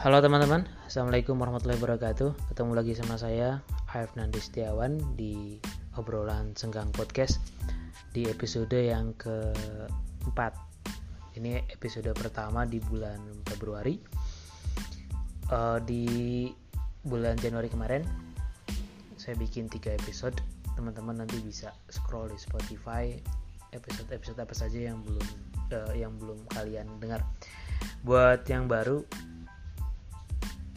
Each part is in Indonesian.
Halo teman-teman, Assalamualaikum warahmatullahi wabarakatuh. Ketemu lagi sama saya, Arif Nandi Setiawan Di obrolan Senggang Podcast Di episode yang keempat. Ini episode pertama di bulan Februari. Uh, Di bulan Januari kemarin Saya bikin tiga episode. Teman-teman nanti bisa scroll di Spotify. Episode-episode apa saja yang belum uh, yang belum kalian dengar. Buat yang baru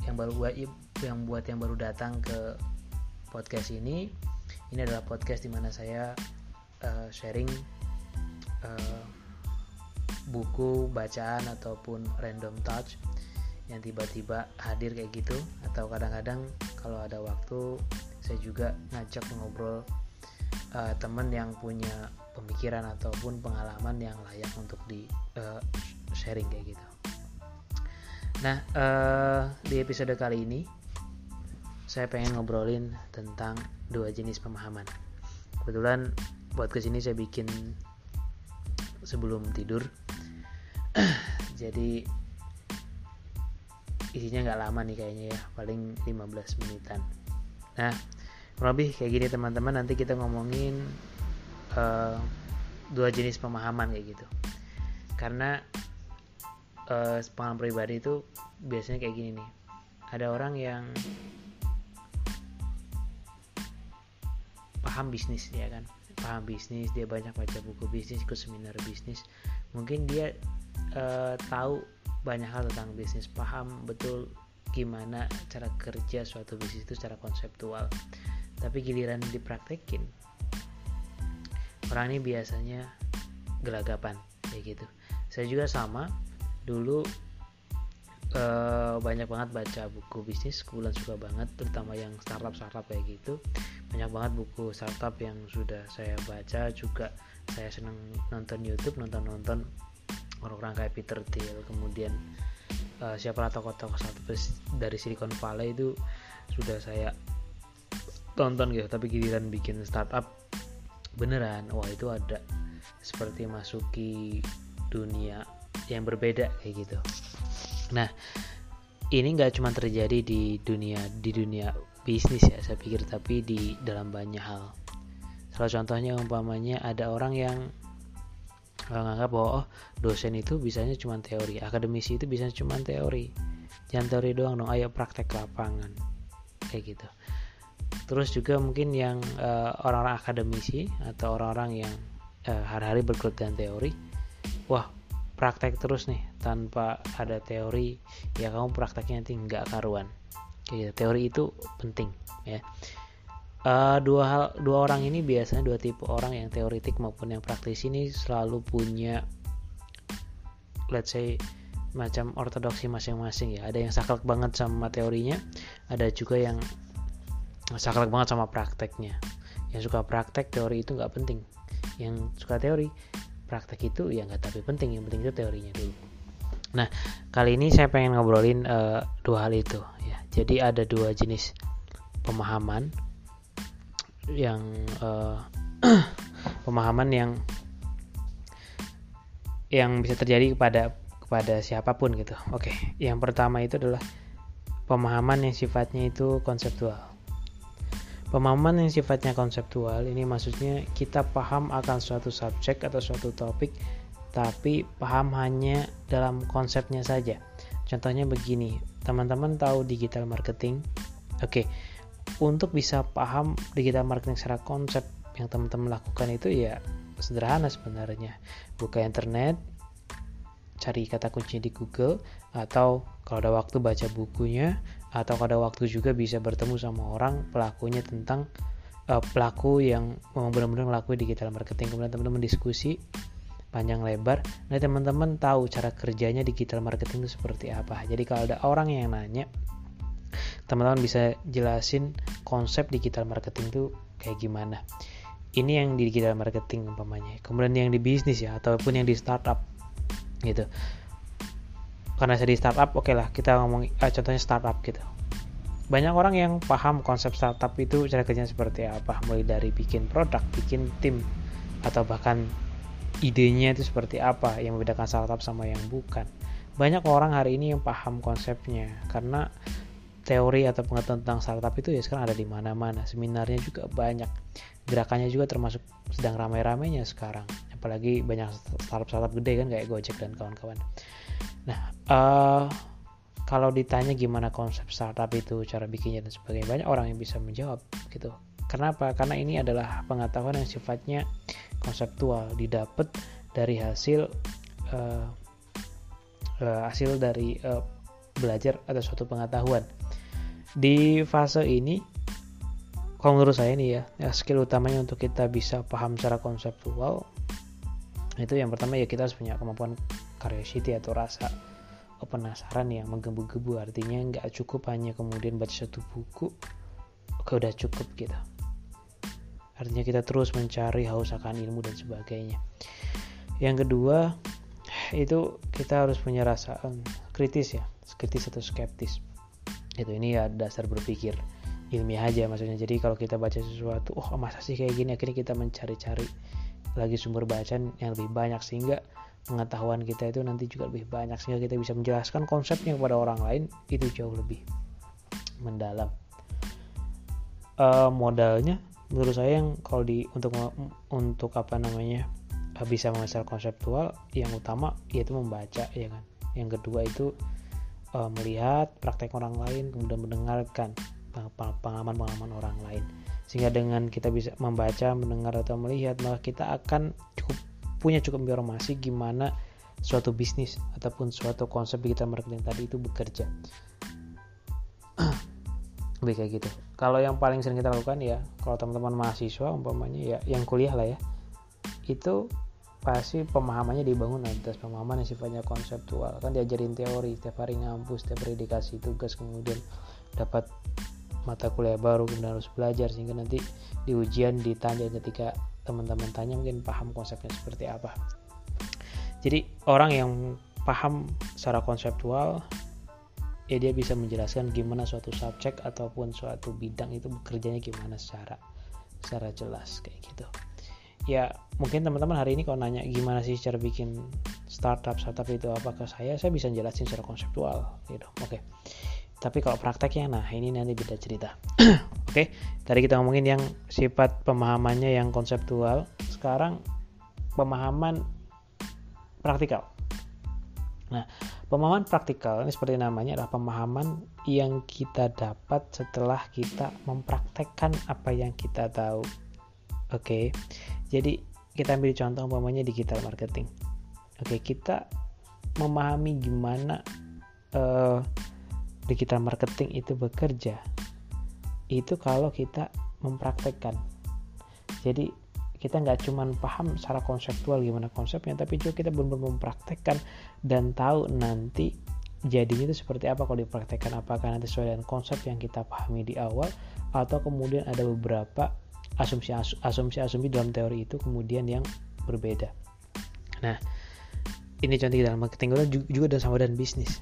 yang baru buat yang buat yang baru datang ke podcast ini ini adalah podcast di mana saya uh, sharing uh, buku bacaan ataupun random touch yang tiba-tiba hadir kayak gitu atau kadang-kadang kalau ada waktu saya juga ngajak ngobrol uh, teman yang punya pemikiran ataupun pengalaman yang layak untuk di uh, sharing kayak gitu. Nah, uh, di episode kali ini saya pengen ngobrolin tentang dua jenis pemahaman. Kebetulan buat ke sini saya bikin sebelum tidur, jadi isinya nggak lama nih kayaknya ya, paling 15 menitan. Nah, kurang lebih kayak gini teman-teman. Nanti kita ngomongin uh, dua jenis pemahaman kayak gitu. Karena uh, pengalaman pribadi itu biasanya kayak gini nih. Ada orang yang paham bisnis ya kan? Paham bisnis dia banyak baca buku bisnis ikut seminar bisnis. Mungkin dia uh, tahu banyak hal tentang bisnis paham betul gimana cara kerja suatu bisnis itu secara konseptual. Tapi giliran dipraktekin orang ini biasanya gelagapan kayak gitu. Saya juga sama dulu uh, banyak banget baca buku bisnis kebetulan suka banget terutama yang startup startup kayak gitu. Banyak banget buku startup yang sudah saya baca juga saya senang nonton YouTube nonton nonton orang-orang kayak Peter Thiel kemudian uh, siapa tokoh-tokoh startup dari Silicon Valley itu sudah saya tonton gitu. Tapi giliran bikin startup beneran wah itu ada. Seperti masuki dunia yang berbeda kayak gitu. Nah ini nggak cuma terjadi di dunia di dunia bisnis ya saya pikir tapi di dalam banyak hal. Salah contohnya umpamanya ada orang yang menganggap bahwa oh dosen itu bisanya cuma teori akademisi itu bisanya cuma teori jangan teori doang dong ayo praktek ke lapangan kayak gitu. Terus juga mungkin yang uh, orang-orang akademisi atau orang-orang yang uh, hari-hari bergelut teori wah praktek terus nih tanpa ada teori ya kamu prakteknya nanti nggak karuan. Gitu. teori itu penting ya. Uh, dua hal dua orang ini biasanya dua tipe orang yang teoritik maupun yang praktis ini selalu punya let's say macam ortodoksi masing-masing ya. Ada yang saklek banget sama teorinya ada juga yang saklek banget sama prakteknya. Yang suka praktek teori itu nggak penting. Yang suka teori praktek itu ya nggak tapi penting. Yang penting itu teorinya. Dulu nah kali ini saya pengen ngobrolin uh, dua hal itu ya. Jadi ada dua jenis pemahaman yang uh, pemahaman yang yang bisa terjadi kepada kepada siapa pun gitu. Oke yang pertama itu adalah pemahaman yang sifatnya itu konseptual Pemahaman yang sifatnya konseptual ini maksudnya kita paham akan suatu subjek atau suatu topik tapi paham hanya dalam konsepnya saja. Contohnya begini, teman-teman tahu digital marketing. Oke, untuk bisa paham digital marketing secara konsep yang teman-teman lakukan itu ya sederhana sebenarnya. Buka internet, cari kata kunci di Google atau kalau ada waktu baca bukunya atau pada waktu juga bisa bertemu sama orang pelakunya tentang uh, pelaku yang memang benar-benar melakukan digital marketing. Kemudian teman-teman diskusi panjang lebar. Nah teman-teman tahu cara kerjanya digital marketing itu seperti apa. Jadi kalau ada orang yang nanya teman-teman bisa jelasin konsep digital marketing itu kayak gimana. Ini yang di digital marketing umpamanya. Kemudian yang di bisnis ya ataupun yang di startup gitu karena saya startup oke okay lah kita ngomong uh, contohnya startup gitu. Banyak orang yang paham konsep startup itu cara kerjanya seperti apa. Mulai dari bikin produk bikin tim atau bahkan idenya itu seperti apa yang membedakan startup sama yang bukan. Banyak orang hari ini yang paham konsepnya karena teori atau pengetahuan tentang startup itu ya sekarang ada di mana-mana. Seminarnya juga banyak gerakannya juga termasuk sedang ramai-ramainya sekarang apalagi banyak startup-startup gede kan kayak Gojek dan kawan-kawan. Nah uh, kalau ditanya gimana konsep startup itu cara bikinnya dan sebagainya banyak orang yang bisa menjawab gitu. Kenapa? Karena ini adalah pengetahuan yang sifatnya konseptual didapat dari hasil uh, uh, hasil dari uh, belajar atau suatu pengetahuan. Di fase ini kalau menurut saya ini ya, ya skill utamanya untuk kita bisa paham secara konseptual itu yang pertama ya kita harus punya kemampuan curiosity atau rasa penasaran yang menggebu-gebu. Artinya nggak cukup hanya kemudian baca satu buku oke udah cukup gitu. Artinya kita terus mencari haus akan ilmu dan sebagainya. Yang kedua itu kita harus punya rasa kritis ya kritis atau skeptis. Itu ini ya dasar berpikir ilmiah aja maksudnya. Jadi kalau kita baca sesuatu oh masa sih kayak gini? Akhirnya kita mencari-cari lagi sumber bacaan yang lebih banyak sehingga pengetahuan kita itu nanti juga lebih banyak sehingga kita bisa menjelaskan konsepnya kepada orang lain itu jauh lebih mendalam. Uh, modalnya menurut saya yang kalau di untuk untuk apa namanya bisa mengasah konseptual yang utama yaitu membaca ya kan? Yang kedua itu uh, melihat praktek orang lain kemudian mendengarkan pengalaman-pengalaman orang lain sehingga dengan kita bisa membaca mendengar atau melihat maka kita akan cukup punya cukup informasi gimana suatu bisnis ataupun suatu konsep digital marketing tadi itu bekerja. Lebih kayak gitu. Kalau yang paling sering kita lakukan ya kalau teman-teman mahasiswa umpamanya ya yang kuliah lah ya itu pasti pemahamannya dibangun atas pemahaman yang sifatnya konseptual. Kan diajarin teori setiap hari ngampus setiap hari dikasih tugas kemudian dapat mata kuliah baru kemudian harus belajar sehingga nanti di ujian ditanya ketika teman-teman tanya mungkin paham konsepnya seperti apa. Jadi orang yang paham secara konseptual ya dia bisa menjelaskan gimana suatu subjek ataupun suatu bidang itu bekerjanya gimana secara secara jelas kayak gitu. Ya mungkin teman-teman hari ini kalau nanya gimana sih cara bikin startup startup itu apa ke saya saya bisa jelasin secara konseptual gitu. Oke. okay. Tapi kalau prakteknya nah ini nanti beda cerita. Oke okay. tadi kita ngomongin yang sifat pemahamannya yang konseptual. Sekarang pemahaman praktikal. Nah pemahaman praktikal ini seperti namanya adalah pemahaman yang kita dapat setelah kita mempraktekkan apa yang kita tahu. Oke okay jadi kita ambil contoh umpamanya digital marketing. Oke kita memahami gimana uh, digital marketing itu bekerja itu kalau kita mempraktekkan jadi kita nggak cuma paham secara konseptual gimana konsepnya tapi juga kita benar-benar mempraktekkan dan tahu nanti jadinya itu seperti apa kalau dipraktekkan apakah nanti sesuai dengan konsep yang kita pahami di awal atau kemudian ada beberapa asumsi-asumsi dalam teori itu kemudian yang berbeda. Nah, ini contoh dalam marketing juga dan sama dan bisnis.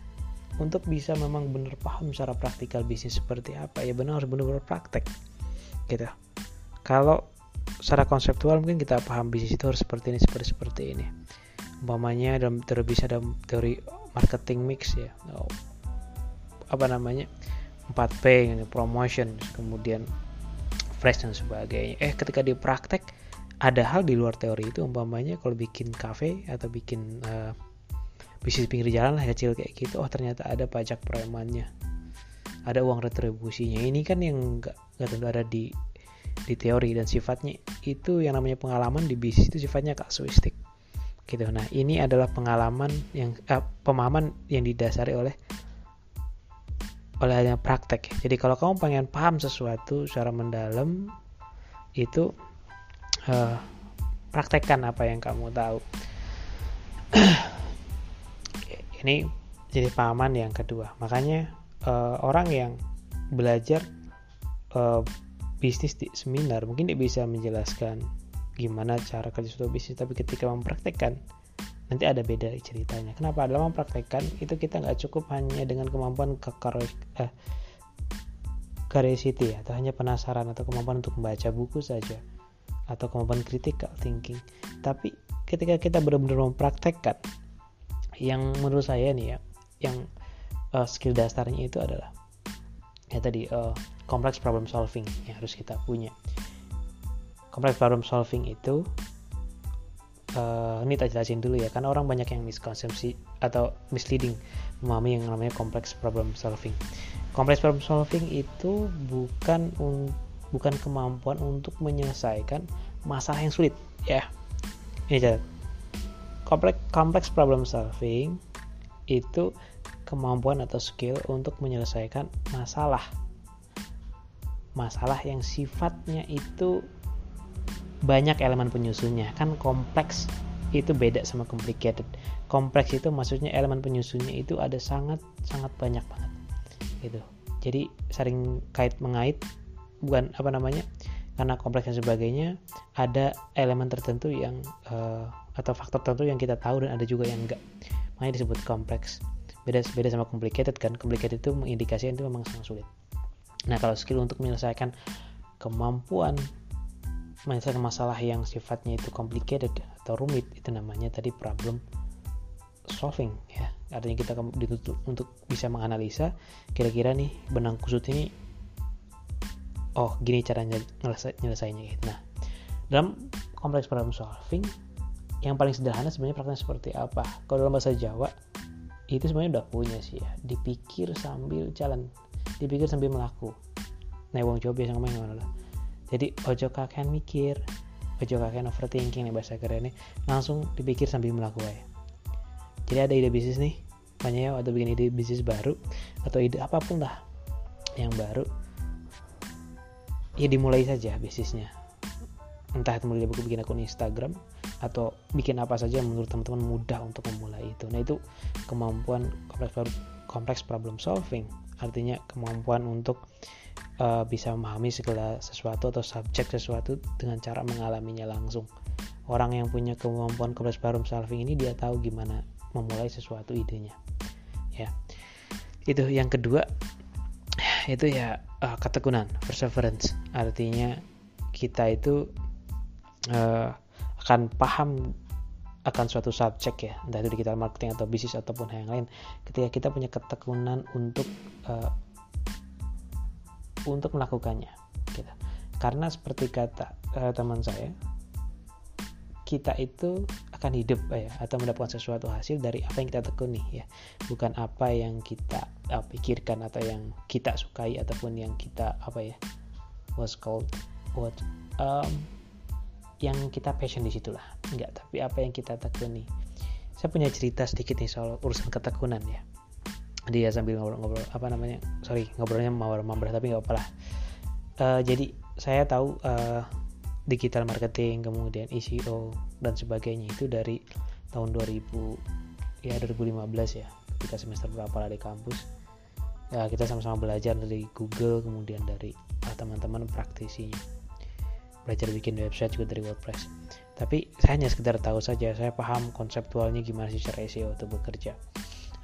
Untuk bisa memang benar paham secara praktikal bisnis seperti apa, ya benar harus benar-benar praktek. Gitu. Kalau secara konseptual mungkin kita paham bisnis itu harus seperti ini, seperti seperti ini. Umpamanya dalam teori bisa dalam teori marketing mix ya. Oh, apa namanya? 4P, promotion, kemudian fresh dan sebagainya eh ketika di praktek ada hal di luar teori itu umpamanya kalau bikin cafe atau bikin uh, bisnis pinggir jalan lah kecil kayak gitu. Oh ternyata ada pajak premannya. Ada uang retribusinya. Ini kan yang nggak nggak tentu ada di di teori dan sifatnya. Itu yang namanya pengalaman di bisnis itu sifatnya kasuistik. Gitu. Nah ini adalah pengalaman yang uh, pemahaman yang didasari oleh oleh adanya praktek. Jadi kalau kamu pengen paham sesuatu secara mendalam itu uh, praktekkan apa yang kamu tahu. Ini jadi pahaman yang kedua. Makanya uh, orang yang belajar uh, bisnis di seminar mungkin dia bisa menjelaskan gimana cara kerja suatu bisnis, tapi ketika mempraktekkan nanti ada beda ceritanya. Kenapa? Dalam mempraktekkan itu kita nggak cukup hanya dengan kemampuan ke eh, curiosity atau hanya penasaran atau kemampuan untuk membaca buku saja atau kemampuan critical thinking. Tapi ketika kita benar-benar mempraktekkan yang menurut saya nih ya yang uh, skill dasarnya itu adalah ya tadi uh, complex problem solving yang harus kita punya. Complex problem solving itu uh, ini tak jelasin dulu ya karena orang banyak yang miskonsepsi atau misleading memahami yang namanya complex problem solving. Complex problem solving itu bukan un, bukan kemampuan untuk menyelesaikan masalah yang sulit ya. Ini catat complex complex problem solving itu kemampuan atau skill untuk menyelesaikan masalah. Masalah yang sifatnya itu banyak elemen penyusunnya. Kan kompleks itu beda sama complicated. Kompleks itu maksudnya elemen penyusunnya itu ada sangat sangat banyak banget. Gitu. Jadi sering kait mengait bukan apa namanya? Karena kompleks dan sebagainya ada elemen tertentu yang uh, atau faktor tertentu yang kita tahu dan ada juga yang enggak. Makanya disebut kompleks. Beda beda sama complicated kan? Complicated itu mengindikasikan itu memang sangat sulit. Nah kalau skill untuk menyelesaikan kemampuan menyelesaikan masalah yang sifatnya itu complicated atau rumit itu namanya tadi problem solving ya. Artinya kita ditutup untuk bisa menganalisa kira-kira nih benang kusut ini oh gini caranya nyelesainya gitu. Nah dalam kompleks problem solving yang paling sederhana sebenarnya prakteknya seperti apa? Kalau dalam bahasa Jawa itu sebenarnya udah punya sih ya. Dipikir sambil jalan. Dipikir sambil melaku. Nah wong coba biasa ngomong ngono jadi ojo kakean mikir ojo kakean overthinking nih bahasa kerennya. Langsung dipikir sambil melaku ya jadi ada ide bisnis nih. Banyak ya atau bikin ide bisnis baru atau ide apa pun lah yang baru ya dimulai saja bisnisnya. Entah itu mulai bikin akun Instagram atau bikin apa saja yang menurut teman-teman mudah untuk memulai itu. Nah, itu kemampuan kompleks, kompleks problem solving. Artinya kemampuan untuk uh, bisa memahami segala sesuatu atau subjek sesuatu dengan cara mengalaminya langsung. Orang yang punya kemampuan kompleks problem solving ini dia tahu gimana memulai sesuatu idenya. Ya. Itu yang kedua itu ya uh, ketekunan, perseverance. Artinya kita itu uh, akan paham akan suatu subjek ya entah itu digital marketing atau bisnis ataupun yang lain ketika kita punya ketekunan untuk uh, untuk melakukannya gitu. karena seperti kata uh, teman saya kita itu akan hidup ya atau mendapatkan sesuatu hasil dari apa yang kita tekuni ya bukan apa yang kita uh, pikirkan atau yang kita sukai ataupun yang kita apa ya was called what um, yang kita passion di situlah. Enggak tapi apa yang kita tekuni. Saya punya cerita sedikit nih soal urusan ketekunan ya. Dia sambil ngobrol-ngobrol apa namanya sorry ngobrolnya mawar mambrah tapi nggak apa lah. Uh, jadi saya tahu uh, digital marketing kemudian SEO dan sebagainya itu dari tahun 2000 ya 2015 ya kita semester berapa lah di kampus. Ya kita sama-sama belajar dari Google kemudian dari uh, teman-teman praktisinya belajar bikin website juga dari WordPress. Tapi saya hanya sekedar tahu saja saya paham konseptualnya gimana sih cara SEO itu bekerja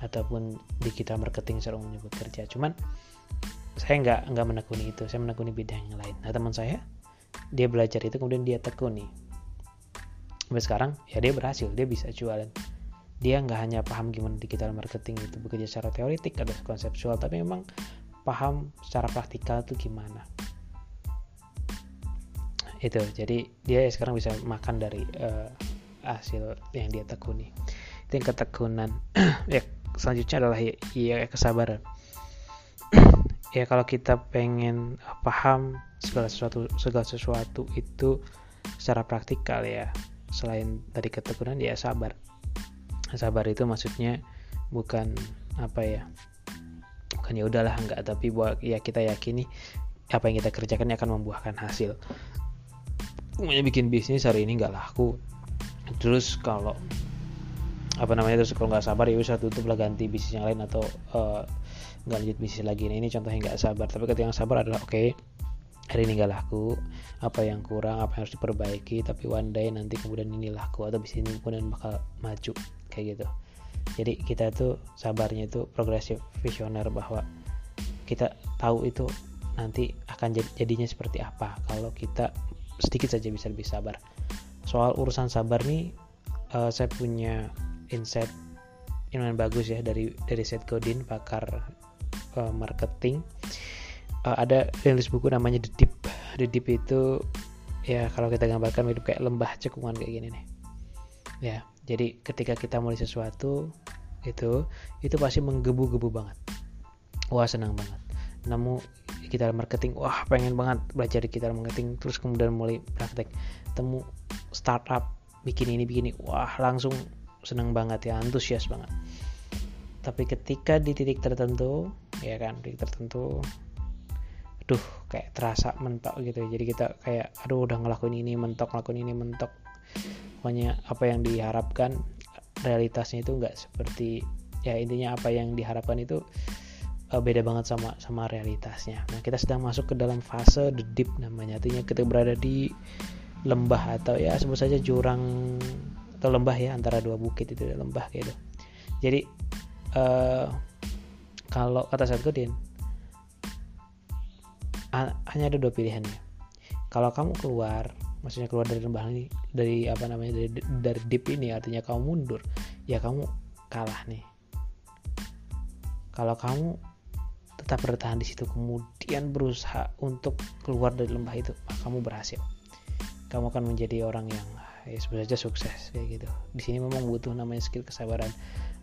ataupun digital marketing secara umumnya bekerja. Cuman saya nggak nggak menekuni itu saya menekuni bidang yang lain. Nah teman saya dia belajar itu kemudian dia tekuni. Sampai sekarang ya dia berhasil dia bisa jualan. Dia nggak hanya paham gimana digital marketing itu bekerja secara teoritik atau konseptual tapi memang paham secara praktikal itu gimana itu jadi dia sekarang bisa makan dari uh, hasil yang dia tekuni. Itu yang ketekunan. Ya selanjutnya adalah ya, ya kesabaran. Ya kalau kita pengen paham segala sesuatu segala sesuatu itu secara praktikal ya selain dari ketekunan ya sabar. Sabar itu maksudnya bukan apa ya bukan ya udahlah enggak. Tapi buat ya kita yakini apa yang kita kerjakan akan membuahkan hasil punya bikin bisnis hari ini nggak laku. Terus kalau apa namanya terus kalau nggak sabar ya bisa tutup lah ganti bisnis yang lain atau uh, nggak lanjut bisnis lagi. Nah ini contohnya nggak sabar. Tapi ketika yang sabar adalah oke okay, hari ini nggak laku apa yang kurang apa yang harus diperbaiki tapi one day nanti kemudian ini laku atau bisnis ini kemudian bakal maju kayak gitu. Jadi kita tuh sabarnya itu progresif visioner bahwa kita tahu itu nanti akan jadinya seperti apa. Kalau kita sedikit saja bisa lebih sabar. Soal urusan sabar nih uh, saya punya insight yang bagus ya dari dari Seth Godin pakar uh, marketing. Uh, ada rilis buku namanya The Deep. The Deep itu ya kalau kita gambarkan hidup kayak lembah cekungan kayak gini nih. Ya jadi ketika kita mulai sesuatu itu itu pasti menggebu-gebu banget. Wah senang banget. Namun kita marketing. Wah pengen banget belajar di kita marketing. Terus kemudian mulai praktek. Temu startup bikin ini bikin ini. Wah langsung senang banget ya antusias banget. Tapi ketika di titik tertentu ya kan titik tertentu aduh kayak terasa mentok gitu jadi kita kayak aduh udah ngelakuin ini mentok ngelakuin ini mentok. Pokoknya apa yang diharapkan realitasnya itu nggak seperti ya intinya apa yang diharapkan itu uh, beda banget sama sama realitasnya. Nah kita sedang masuk ke dalam fase the deep namanya. Artinya kita berada di lembah atau ya sebut saja jurang atau lembah ya antara dua bukit itu lembah gitu. Jadi uh, kalau kata Seth Godin hanya ada dua pilihannya kalau kamu keluar maksudnya keluar dari lembah ini dari apa namanya dari dari deep ini artinya kamu mundur ya kamu kalah nih. Kalau kamu tetap bertahan di situ kemudian berusaha untuk keluar dari lembah itu kamu berhasil. Kamu akan menjadi orang yang ya sebenarnya sukses kayak gitu. Di sini memang butuh namanya skill kesabaran.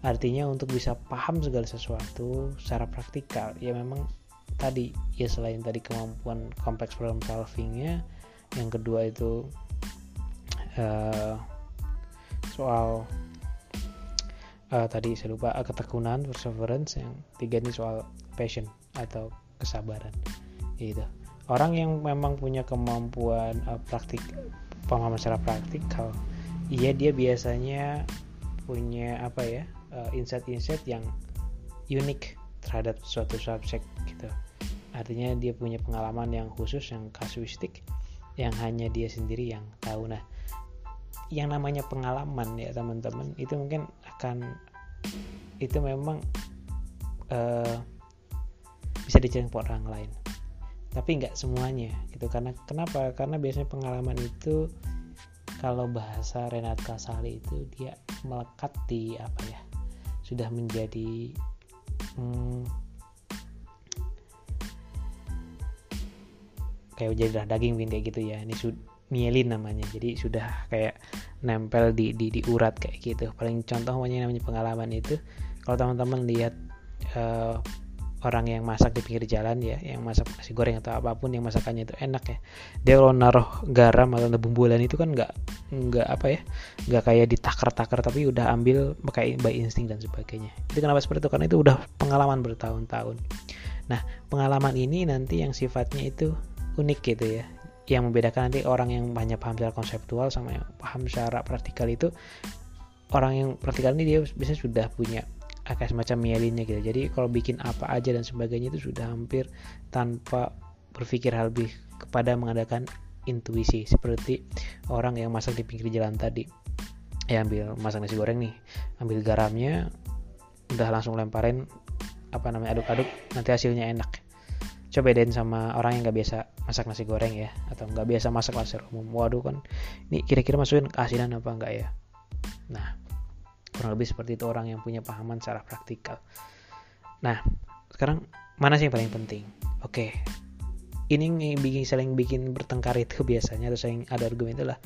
Artinya untuk bisa paham segala sesuatu secara praktikal ya memang tadi ya selain tadi kemampuan kompleks problem solvingnya yang kedua itu uh, soal uh, tadi saya lupa uh, ketekunan perseverance yang tiga ini soal passion atau kesabaran. Gitu. Orang yang memang punya kemampuan uh, praktik pemahaman secara praktikal iya dia biasanya punya apa ya uh, insight-insight yang unik terhadap suatu subjek gitu. Artinya dia punya pengalaman yang khusus yang kasuistik yang hanya dia sendiri yang tahu. Nah yang namanya pengalaman ya teman-teman itu mungkin akan itu memang uh, bisa ke orang lain. Tapi nggak semuanya gitu. Karena kenapa? Karena biasanya pengalaman itu kalau bahasa Renat Kasali itu dia melekat di apa ya sudah menjadi hmm, kayak jadi daging kayak gitu ya. Ini sud mielin namanya. Jadi sudah kayak nempel di, di di urat kayak gitu. Paling contoh namanya pengalaman itu kalau teman-teman lihat uh, orang yang masak di pinggir jalan ya yang masak nasi goreng atau apa pun yang masakannya itu enak ya. Dia kalau naruh garam atau bumbulan itu kan nggak nggak apa ya nggak kayak ditakar-takar tapi udah ambil pakai by insting dan sebagainya. Itu kenapa seperti itu? Karena itu udah pengalaman bertahun-tahun. Nah pengalaman ini nanti yang sifatnya itu unik gitu ya. Yang membedakan nanti orang yang banyak paham secara konseptual sama yang paham secara praktikal itu orang yang praktikal ini dia biasanya sudah punya kayak semacam mielinnya gitu. Jadi kalau bikin apa aja dan sebagainya itu sudah hampir tanpa berpikir hal lebih kepada mengadakan intuisi seperti orang yang masak di pinggir jalan tadi. Ya ambil masak nasi goreng nih ambil garamnya udah langsung lemparin apa namanya aduk-aduk nanti hasilnya enak. Coba bedain sama orang yang nggak biasa masak nasi goreng ya atau nggak biasa masak nasi umum. Waduh kan ini kira-kira masukin keasinan apa enggak ya? Nah kurang lebih seperti itu orang yang punya pahaman secara praktikal. Nah sekarang mana sih yang paling penting? Oke ini yang bikin saling bikin bertengkar itu biasanya atau saling ada argumen itulah.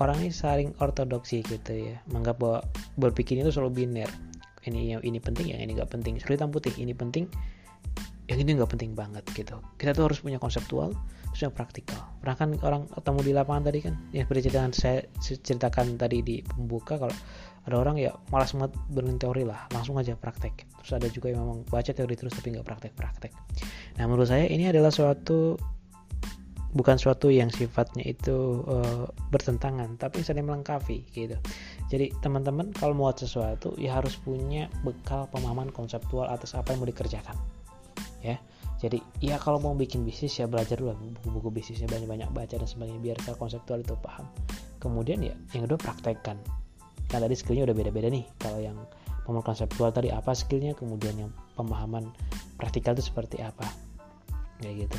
Orang ini saling ortodoksi gitu ya menganggap bahwa berpikir itu selalu biner. Ini yang ini penting yang ini nggak penting. Seperti hitam putih ini penting yang ini nggak penting banget gitu. Kita tuh harus punya konseptual harus praktikal. Pernah kan orang ketemu di lapangan tadi kan yang seperti saya ceritakan tadi di pembuka kalau ada orang ya malas banget berin teori lah langsung aja praktek. Terus ada juga yang memang baca teori terus tapi nggak praktek-praktek. Nah menurut saya ini adalah suatu bukan suatu yang sifatnya itu uh, bertentangan tapi saling melengkapi gitu. Jadi teman-teman kalau mau sesuatu ya harus punya bekal pemahaman konseptual atas apa yang mau dikerjakan ya. Jadi ya kalau mau bikin bisnis ya belajar dulu buku-buku bisnisnya banyak-banyak baca dan sebagainya biar konseptual itu paham. Kemudian ya yang kedua praktekkan nah tadi skillnya udah beda-beda nih. Kalau yang pemahaman konseptual tadi apa skillnya kemudian yang pemahaman praktikal itu seperti apa. Kayak gitu.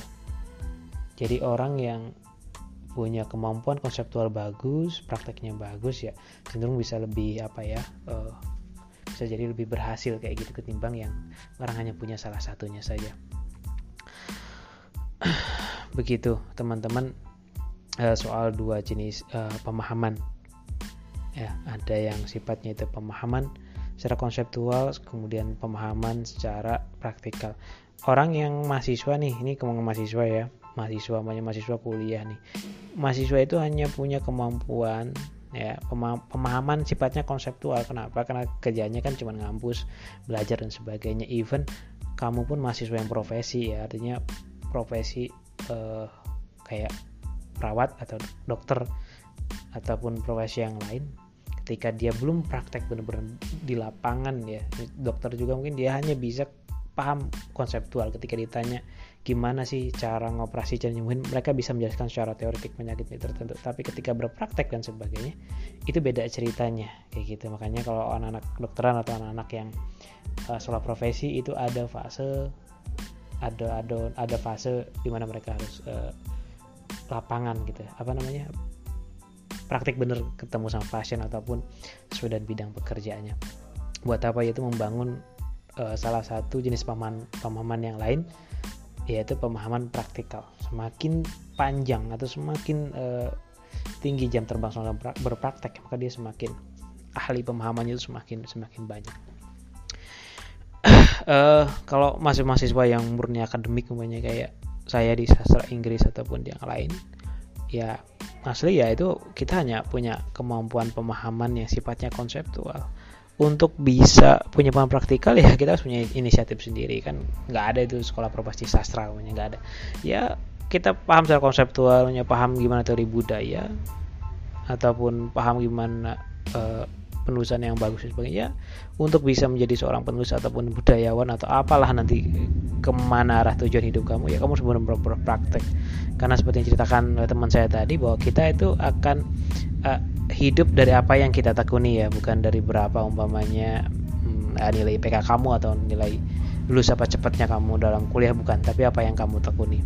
Jadi orang yang punya kemampuan konseptual bagus prakteknya bagus ya cenderung bisa lebih apa ya uh, bisa jadi lebih berhasil kayak gitu ketimbang yang orang hanya punya salah satunya saja. Begitu teman-teman. Uh, soal dua jenis uh, pemahaman ya ada yang sifatnya itu pemahaman secara konseptual kemudian pemahaman secara praktikal. Orang yang mahasiswa nih ini kemauan mahasiswa ya mahasiswa banyak mahasiswa kuliah nih. Mahasiswa itu hanya punya kemampuan ya pemahaman sifatnya konseptual. Kenapa? Karena kerjanya kan cuma ngampus belajar dan sebagainya. Even kamu pun mahasiswa yang profesi ya artinya profesi eh, kayak perawat atau dokter ataupun profesi yang lain ketika dia belum praktek benar-benar di lapangan ya. Dokter juga mungkin dia hanya bisa paham konseptual ketika ditanya gimana sih cara ngoperasi dan mungkin mereka bisa menjelaskan secara teoretik penyakit tertentu tapi ketika berpraktek dan sebagainya itu beda ceritanya kayak gitu. Makanya kalau anak-anak dokteran atau anak-anak yang uh, profesi itu ada fase ada ada ada fase di mana mereka harus uh, lapangan gitu apa namanya praktik bener ketemu sama pasien ataupun sesuai dan bidang pekerjaannya. Buat apa? Yaitu membangun uh, salah satu jenis pemahaman pemahaman yang lain yaitu pemahaman praktikal. Semakin panjang atau semakin uh, tinggi jam terbang soal berpraktek maka dia semakin ahli pemahamannya itu semakin semakin banyak. Uh, kalau masih mahasiswa yang murni akademik umpamanya kayak saya di sastra Inggris ataupun yang lain ya asli ya itu kita hanya punya kemampuan pemahaman yang sifatnya konseptual. Untuk bisa punya paham praktikal ya kita harus punya inisiatif sendiri kan. Nggak ada itu sekolah profesi sastra namanya nggak ada. Ya kita paham secara konseptualnya paham gimana teori budaya ataupun paham gimana uh, penulisan yang bagus dan sebagainya untuk bisa menjadi seorang penulis ataupun budayawan atau apalah nanti ke mana arah tujuan hidup kamu ya kamu harus benar-benar berpraktek. Karena seperti yang ceritakan oleh teman saya tadi bahwa kita itu akan uh, hidup dari apa yang kita tekuni ya. Bukan dari berapa umpamanya hmm, nilai IPK kamu atau nilai lulus apa cepatnya kamu dalam kuliah bukan. Tapi apa yang kamu tekuni.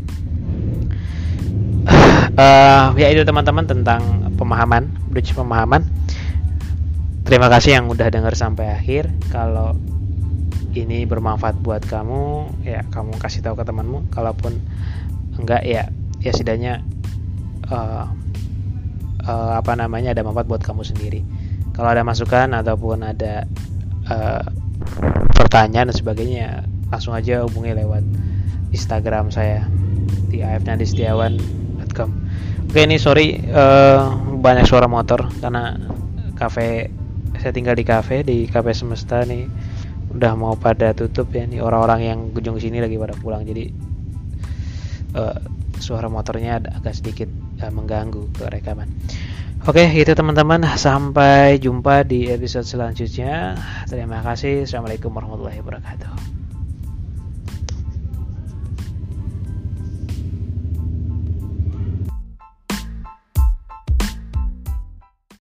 Uh, ya itu teman-teman tentang pemahaman bridge pemahaman terima kasih yang udah dengar sampai akhir. Kalau ini bermanfaat buat kamu ya kamu kasih tahu ke temanmu. Kalaupun enggak ya ya setidaknya uh, uh, apa namanya ada manfaat buat kamu sendiri. Kalau ada masukan ataupun ada uh, pertanyaan dan sebagainya langsung aja hubungi lewat Instagram saya di afnadistiawan.com oke ini sorry uh, banyak suara motor karena kafe saya tinggal di kafe di kafe semesta nih udah mau pada tutup ya nih orang-orang yang kunjung sini lagi pada pulang jadi uh, suara motornya agak sedikit uh, mengganggu ke rekaman. Oke, itu teman-teman. Sampai jumpa di episode selanjutnya. Terima kasih. Assalamualaikum warahmatullahi wabarakatuh.